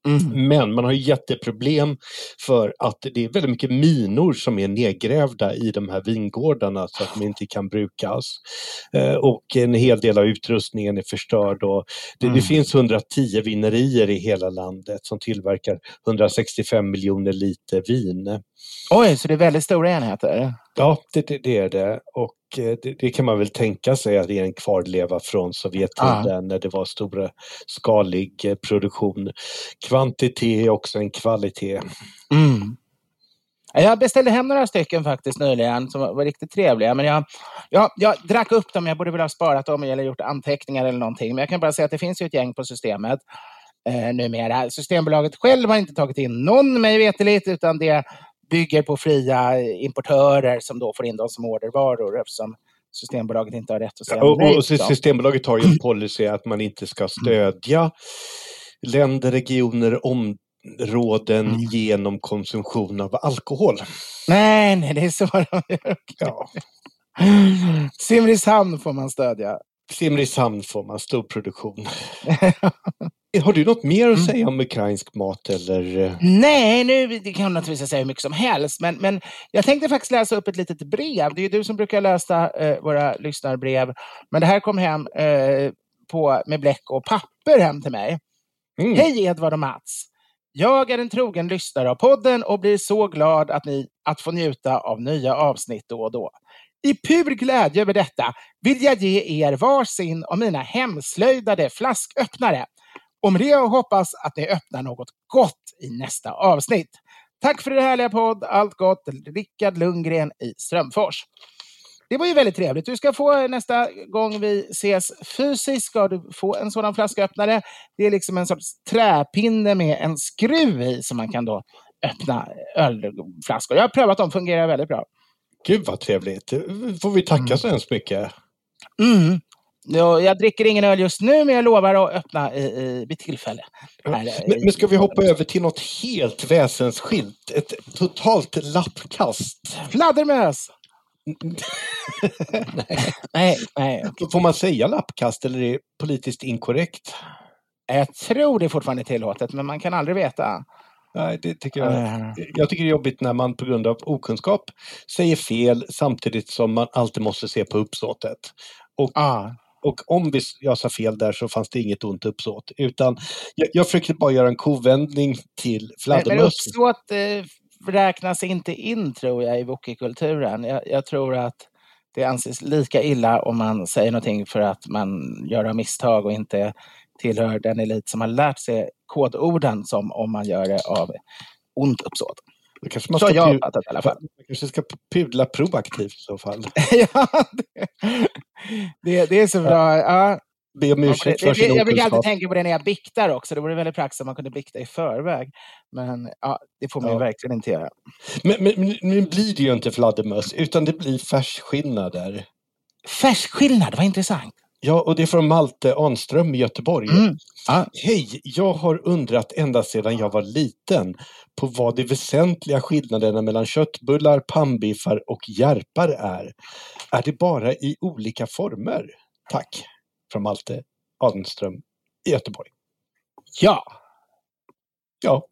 Mm. Men man har jätteproblem för att det är väldigt mycket minor som är nedgrävda i de här vingårdarna så att de inte kan brukas. Eh, och en hel del av utrustningen är förstörd. Och det, det Mm. finns 110 vinerier i hela landet som tillverkar 165 miljoner liter vin. Oj, så det är väldigt stora enheter? Ja, det, det, det är det. Och det, det kan man väl tänka sig att det är en kvarleva från Sovjettiden när det var stora skalig eh, produktion. Kvantitet är också en kvalitet. Mm. Jag beställde hem några stycken faktiskt nyligen som var, var riktigt trevliga. Men jag, jag, jag drack upp dem, jag borde väl ha sparat dem eller gjort anteckningar eller någonting. Men jag kan bara säga att det finns ju ett gäng på systemet eh, numera. Systembolaget själv har inte tagit in någon mig veterligt utan det bygger på fria importörer som då får in dem som ordervaror eftersom Systembolaget inte har rätt att säga Och, nej. och. Systembolaget har ju en policy att man inte ska stödja länder, regioner, områden Mm. genom konsumtion av alkohol. Nej, nej, det är så de gör. Ja. Simrishamn får man stödja. Simrishamn får man, stor produktion. Har du något mer att Mm. säga om ukrainsk mat eller? eh? Nej, nu kan jag naturligtvis säga hur mycket som helst, men, men jag tänkte faktiskt läsa upp ett litet brev. Det är ju du som brukar läsa eh, våra lyssnarbrev, men det här kom hem eh, på, med bläck och papper hem till mig. Mm. Hej Edvard och Mats! Jag är en trogen lyssnare av podden och blir så glad att, ni, att få njuta av nya avsnitt då och då. I pur glädje över detta vill jag ge er varsin av mina hemslöjdade flasköppnare. Och med det jag hoppas att ni öppnar något gott i nästa avsnitt. Tack för det härliga podd. Allt gott. Rickard Lundgren i Strömfors. Det var ju väldigt trevligt. Du ska få nästa gång vi ses fysiskt ska du få en sådan flasköppnare. Det är liksom en sorts träpinne med en skruv i som man kan då öppna ölflaskor. Jag har prövat dem, fungerar väldigt bra. Gud vad trevligt. får vi tacka så hemskt mycket. Mm. Ja, Jag dricker ingen öl just nu, men jag lovar att öppna i, i, vid tillfälle. Här, Men, men ska vi hoppa över till något helt väsensskilt? Ett totalt lappkast. Fladdermös! nej, nej. Får man säga lappkast eller är det politiskt inkorrekt? Jag tror det fortfarande är tillåtet, men man kan aldrig veta. Nej, det tycker jag. Eh. Jag tycker det är jobbigt när man på grund av okunskap säger fel samtidigt som man alltid måste se på uppsåtet. Och, Ja. Och om vi, jag sa fel där så fanns det inget ont uppsåt. Utan jag, jag försökte bara göra en kovändning till Men, men fladdermöss. uppsåt eh, räknas inte in, tror jag, i wookiekulturen. Jag, jag tror att det anses lika illa om man säger någonting för att man gör av misstag och inte tillhör den elit som har lärt sig kodorden som om man gör det av ont uppsåt. Kanske man Så ska, har jag pu- uppfattat i alla fall. man kanske ska pudla proaktivt i så fall. ja, det, det, är så bra. Ja. Be om ursäkt för sin jag brukar alltid tänka på det när jag biktar också. Det vore väldigt praktiskt om man kunde bikta i förväg. Men ja, det får man ju Ja. verkligen inte göra. Men, men, nu blir det ju inte fladdermöss, utan det blir färsskillnader. Färskskillnad, vad intressant. Ja, och det är från Malte Anström i Göteborg. Mm. Ja. Hej! Jag har undrat ända sedan jag var liten på vad de väsentliga skillnaderna mellan köttbullar, pannbiffar och järpar är. Är det bara i olika former? Tack! Från Malte Anström i Göteborg. Ja, Ja,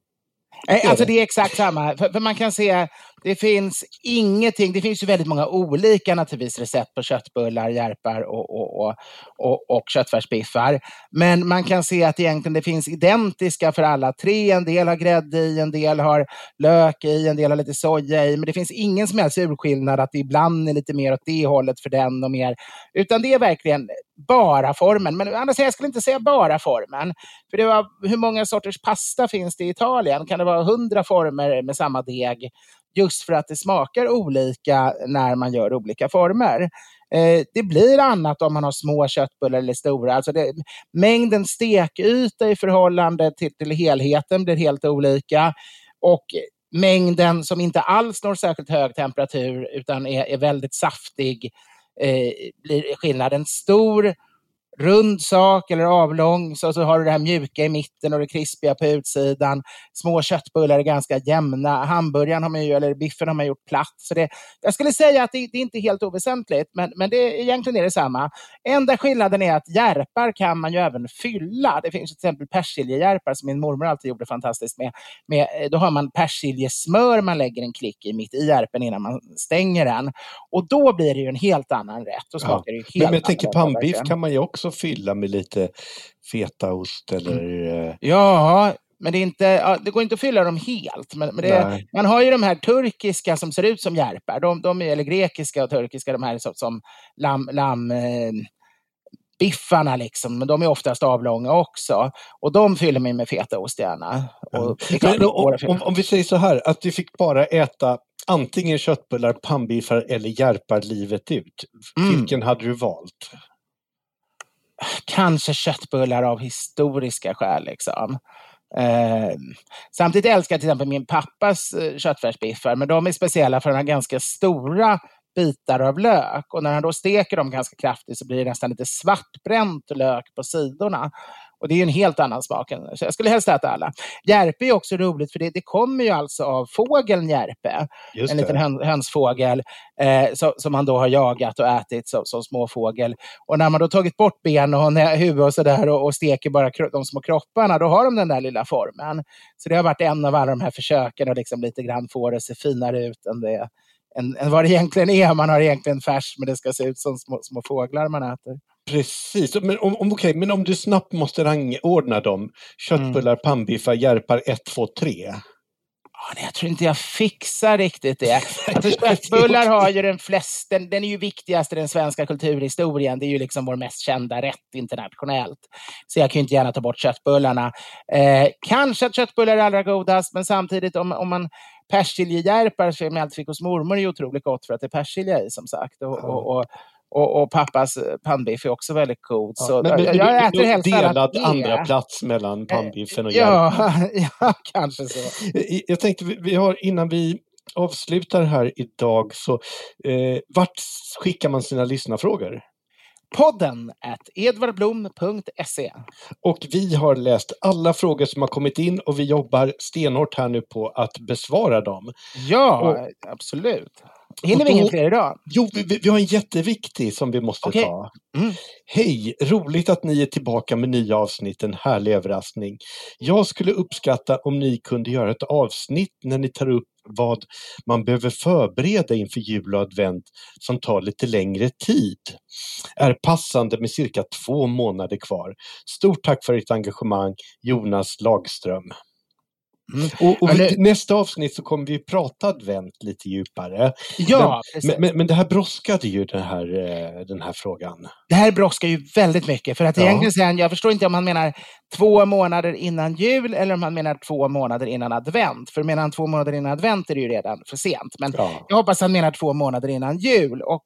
Nej, alltså det. det är exakt samma. För, för man kan se, det finns ingenting, det finns ju väldigt många olika naturligtvis recept på köttbullar, järpar och, och, och, och, och köttfärsbiffar. Men man kan se att egentligen det finns identiska för alla tre. En del har grädde i, en del har lök i, en del har lite soja i. Men det finns ingen som helst urskillnad att det ibland är lite mer åt det hållet för den och mer. Utan det är verkligen bara formen. Men annars jag skulle inte säga bara formen. För det var, hur många sorters pasta finns det i Italien? Kan det vara hundra former med samma deg? Just för att det smakar olika när man gör olika former. Eh, det blir annat om man har små köttbullar eller stora. Alltså det, mängden stekyta i förhållande till, till helheten blir helt olika. Och mängden som inte alls når särskilt hög temperatur utan är, är väldigt saftig eh, blir skillnaden stor rund sak eller avlång så, så har du det här mjuka i mitten och det krispiga på utsidan. Små köttbullar är ganska jämna. Hamburgaren har man ju, eller biffen har man gjort platt. Så det, jag skulle säga att det, det är inte helt oväsentligt, men, men det, egentligen är det samma. Enda skillnaden är att järpar kan man ju även fylla. Det finns till exempel persiljejärpar som min mormor alltid gjorde fantastiskt med. med eh, då har man persiljesmör man lägger en klick i mitt i järpen innan man stänger den. Och då blir det ju en helt annan rätt. Då Ja. smakar det ju helt men, jag tänker pannbiff kan man ju också fylla med lite fetaost eller... eh, Ja, men det, är inte, ja, det går inte att fylla dem helt. Men, men det, man har ju de här turkiska som ser ut som järpar. De, de, eller grekiska och turkiska, de här som, som lamm, lamm, eh, biffarna liksom. Men de är oftast avlånga också. Och de fyller ju med fetaost gärna. Och Men fylla. om, om vi säger så här, att du fick bara äta antingen köttbullar, pannbiffar eller järpar livet ut. Mm. Vilken hade du valt? Kanske köttbullar av historiska skäl. Liksom. Eh, samtidigt älskar jag till exempel min pappas eh, köttfärsbiffar, men de är speciella för de han har ganska stora bitar av lök. Och när han då steker dem ganska kraftigt så blir det nästan lite svartbränt lök på sidorna. Och det är en helt annan smak. Så jag skulle helst äta alla. Järpe är också roligt för det, det kommer ju alltså av fågeln järpe Just en det. liten hön, hönsfågel eh, så, som man då har jagat och ätit som, som småfågel. Och när man då tagit bort ben och huvud och sådär och, och steker bara de små kropparna, då har de den där lilla formen. Så det har varit en av alla de här försöken att liksom lite grann få det att se finare ut än, det, än, än vad det egentligen är. Man har egentligen färs, men det ska se ut som små, små fåglar man äter. Precis, men om, om, okej, men om du snabbt måste rangordna dem. Köttbullar, Mm. pannbiffar, järpar 1, 2, 3. Ja, nej, jag tror inte jag fixar riktigt det. Alltså, köttbullar har ju den flest, den, den är ju viktigast i den svenska kulturhistorien. Det är ju liksom vår mest kända rätt internationellt. Så jag kan ju inte gärna ta bort köttbullarna. Eh, kanske att köttbullar är allra godast, men samtidigt om, om man persiljejärpar som jag alltid fick hos mormor är ju otroligt gott för att det är persilja i som sagt. Och, och, och, och, och pappas eh, pannbiff är också väldigt god. Så men, men, jag, jag äter helst delad tre. andra plats mellan pannbiffen och. Ja, ja, kanske så. I- Jag tänkte, vi har, innan vi avslutar här idag, så eh, vart skickar man sina lyssnarfrågor? Podden at edvardblom.se. Och vi har läst alla frågor som har kommit in och vi jobbar stenhårt här nu på att besvara dem. Ja, absolut. Hinner vi ingen fler idag? Jo, vi, vi- har en jätteviktig som vi måste Okej. ta. Mm. Hej! Roligt att ni är tillbaka med nya avsnitt, en härlig överraskning. Jag skulle uppskatta om ni kunde göra ett avsnitt när ni tar upp vad man behöver förbereda inför jul och advent som tar lite längre tid. Är passande med cirka två månader kvar. Stort tack för ert engagemang, Jonas Lagström. Mm. Och, och vi, nästa avsnitt så kommer vi prata advent lite djupare. Ja. Men, men, men det här brådskade ju den här, eh, den här frågan. Det här brådskar ju väldigt mycket. För att Ja. egentligen sen, jag förstår inte om han menar två månader innan jul eller om han menar två månader innan advent. För menar han två månader innan advent är det ju redan för sent. Men Ja. jag hoppas han menar två månader innan jul. Och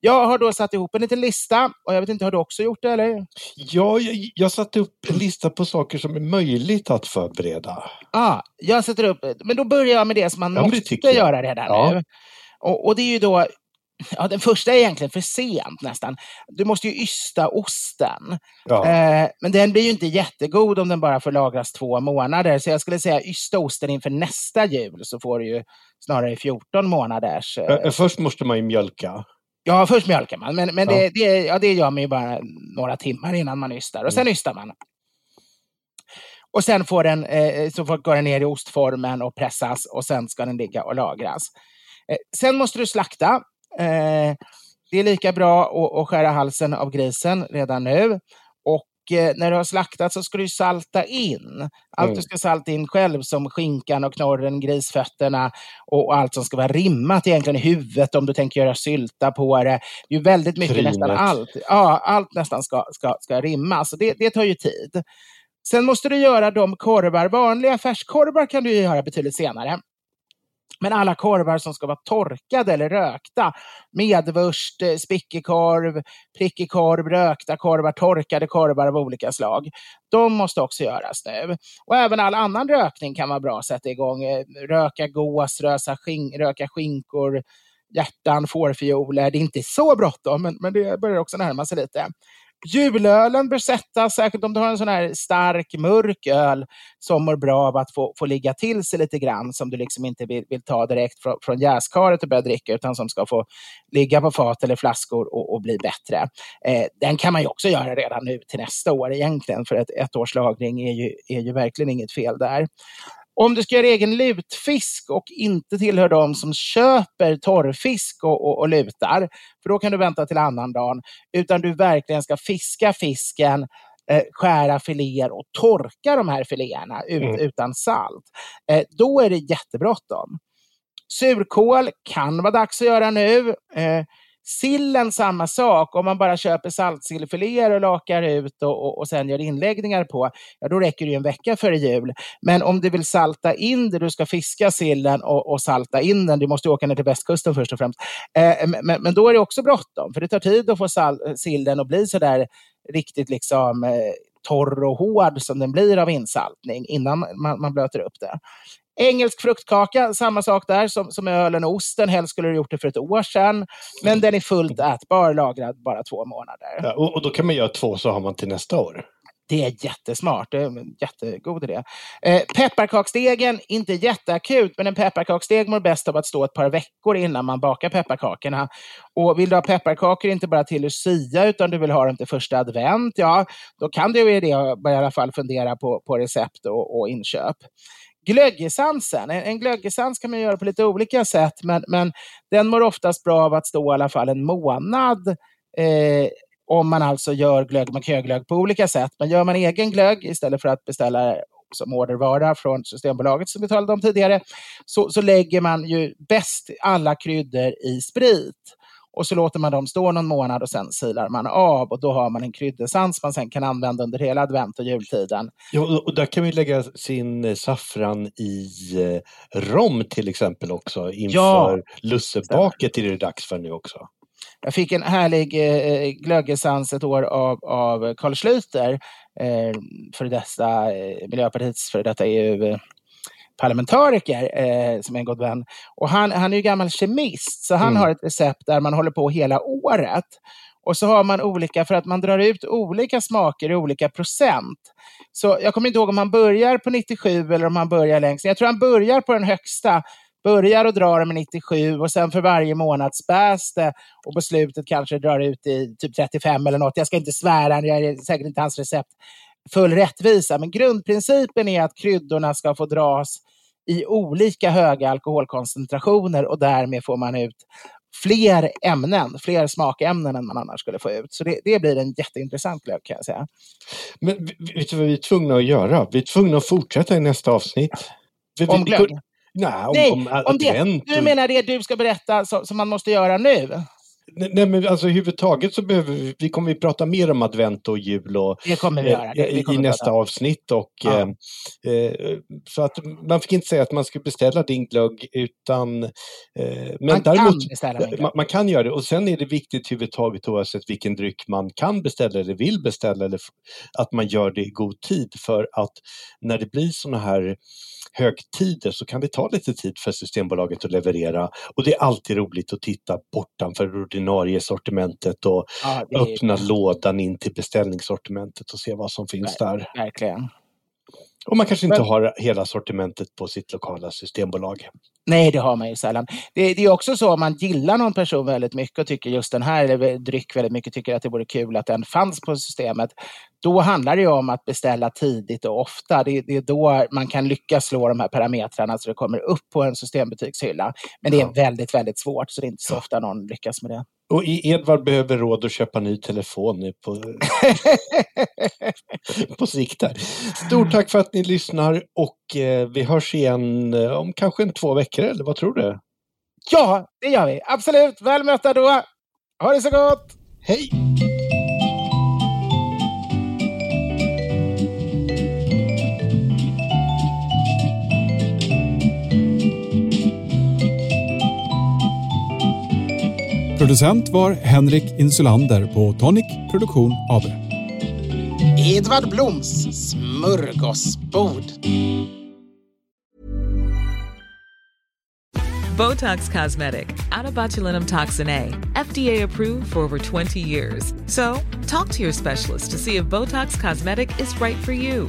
jag har då satt ihop en liten lista och jag vet inte, har du också gjort det eller? Ja, jag, jag satte upp en lista på saker som är möjligt att förbereda. Ja, jag sätter upp, men då börjar jag med det som man Ja, måste göra redan Ja. nu. Och, och det är ju då, ja, den första är egentligen för sent nästan. Du måste ju ysta osten. Ja. Eh, men den blir ju inte jättegod om den bara får lagras två månader. Så jag skulle säga ysta osten inför nästa jul så får du ju snarare 14 månaders. Eh, Först måste man ju mjölka. Ja, först mjölkar man, men, men Ja. det, det, ja, det gör man ju bara några timmar innan man ystar. Och sen Mm. ystar man. Och sen får den, eh, så får, går den ner i ostformen och pressas och sen ska den ligga och lagras. Eh, sen måste du slakta. Eh, det är lika bra att, att skära halsen av grisen redan nu. Eh, när du har slaktat så ska du salta in. Allt Mm. du ska salta in själv som skinkan och knorren, grisfötterna och, allt som ska vara rimmat egentligen i huvudet om du tänker göra sylta på det. Det är ju väldigt mycket, Trynet. nästan allt. Ja, allt nästan ska, ska, ska rimmas. Så det, det tar ju tid. Sen måste du göra de korvar, vanliga färskkorvar kan du göra betydligt senare. Men alla korvar som ska vara torkade eller rökta, medvurst, eh, spickekorv, prickig korv, rökta korvar, torkade korvar av olika slag. De måste också göras nu. Och även all annan rökning kan vara bra att sätta igång. Eh, röka gås, rösa skin- röka skinkor, hjärtan, fårfioler. Det är inte så bråttom, men, men det börjar också närma sig lite. Julölen bör sättas, särskilt om du har en sån här stark mörk öl som mår bra av att få, få ligga till sig lite grann, som du liksom inte vill, vill ta direkt från, från jäskaret och börja dricka, utan som ska få ligga på fat eller flaskor och, och bli bättre. Eh, den kan man ju också göra redan nu till nästa år egentligen, för ett, ett års lagring är ju, är ju verkligen inget fel där. Om du ska göra egen lutfisk och inte tillhör de som köper torrfisk och, och, och lutar, för då kan du vänta till annan dagen, utan du verkligen ska fiska fisken, eh, skära filéer och torka de här filéerna ut, Mm. utan salt. Eh, då är det jättebråttom. Surkål kan vara dags att göra nu. Sillen samma sak. Om man bara köper saltsillfiléer och lakar ut och, och, och sen gör inläggningar på, ja då räcker det ju en vecka före jul. Men om du vill salta in det, du ska fiska sillen och, och salta in den, du måste åka ner till västkusten först och främst. Eh, men, men då är det också bråttom, för det tar tid att få sal- eh, sillen att bli sådär riktigt liksom eh, torr och hård som den blir av insaltning innan man, man blöter upp det. Engelsk fruktkaka, samma sak där som, som ölen och osten. Helst skulle du gjort det för ett år sedan. Men den är fullt ätbar, lagrad bara två månader. Ja, och, och då kan man göra två så har man till nästa år. Det är jättesmart. Det är en jättegod idé. Eh, pepparkaksdegen, inte jätteakut, men en pepparkaksdeg mår bäst av att stå ett par veckor innan man bakar pepparkakorna. Och vill du ha pepparkakor inte bara till Lucia, utan du vill ha dem till första advent, ja, då kan du ju det, i alla fall fundera på, på recept och, och inköp. Glöggesansen, en, en glöggesans kan man göra på lite olika sätt, men, men den mår oftast bra av att stå i alla fall en månad eh, om man alltså gör glögg med köglögg på olika sätt. Men gör man egen glögg istället för att beställa som ordervara från Systembolaget som vi talade om tidigare, så, så lägger man ju bäst alla kryddor i sprit. Och så låter man dem stå någon månad och sen silar man av och då har man en kryddessans man sen kan använda under hela advent och jultiden. Ja, och- där kan vi lägga sin eh, saffran i eh, rom till exempel också inför Ja, lussebaket är det dags för nu också. Jag fick en härlig eh, glöggesans ett år av, av Carl Schlüter, eh, för dessa, eh, Miljöpartiets för detta EU parlamentariker eh, som är en god vän. Och han, han är ju gammal kemist, så han Mm. har ett recept där man håller på hela året. Och så har man olika, för att man drar ut olika smaker i olika procent. Så jag kommer inte ihåg om han börjar på 97 eller om han börjar längst. Jag tror han börjar på den högsta, börjar och drar med 97 och sen för varje månad späs det och på slutet kanske drar ut i typ 35 eller något. Jag ska inte svära, jag är säkert inte hans recept full rättvisa, men grundprincipen är att kryddorna ska få dras i olika höga alkoholkoncentrationer och därmed får man ut fler ämnen, fler smakämnen än man annars skulle få ut. Så det, det blir en jätteintressant glögg kan jag säga. Men vet du vad vi är tvungna att göra? Vi är tvungna att fortsätta i nästa avsnitt. Vi- Om glögg? Nej, om, Nej, om om det. advent. Du menar det du ska berätta som, som man måste göra nu? Nej, men alltså överhuvudtaget så behöver vi, vi kommer vi prata mer om advent och jul och, Det kommer vi göra. Det- vi i, kommer i nästa prata. avsnitt. Och, Ja. eh, eh, så att man fick inte säga att man skulle beställa din glögg utan... Eh, men Man däremot, kan beställa min glögg. man, man kan göra det och sen är det viktigt överhuvudtaget oavsett vilken dryck man kan beställa eller vill beställa eller att man gör det i god tid för att när det blir sådana här högtider så kan det ta lite tid för Systembolaget att leverera och det är alltid roligt att titta bortanför ordinarie sortimentet och Ja, är- öppna lådan in till beställningssortimentet och se vad som finns där. Verkligen. Och man kanske inte Men- har hela sortimentet på sitt lokala systembolag. Nej, det har man ju sällan. Det, det är också så om man gillar någon person väldigt mycket och tycker just den här eller dryck väldigt mycket, tycker att det vore kul att den fanns på systemet. Då handlar det ju om att beställa tidigt och ofta. Det, det är då man kan lyckas slå de här parametrarna så det kommer upp på en systembutikshylla. Men det är väldigt, väldigt svårt så det är inte så ofta någon lyckas med det. Och E- Edvard behöver råd att köpa ny telefon nu på, på sikt. Här. Stort tack för att ni lyssnar och eh, vi hörs igen eh, om kanske en två veckor eller vad tror du? Ja, det gör vi. Absolut. Väl mötta då. Ha det så gott! Hej! Producent var Henrik Insulander på Tonic Produktion AB. Edvard Bloms smörgåsbord. Botox Cosmetic, out of botulinum toxin A, FDA approved for over 20 years. So, talk to your specialist to see if Botox Cosmetic is right for you.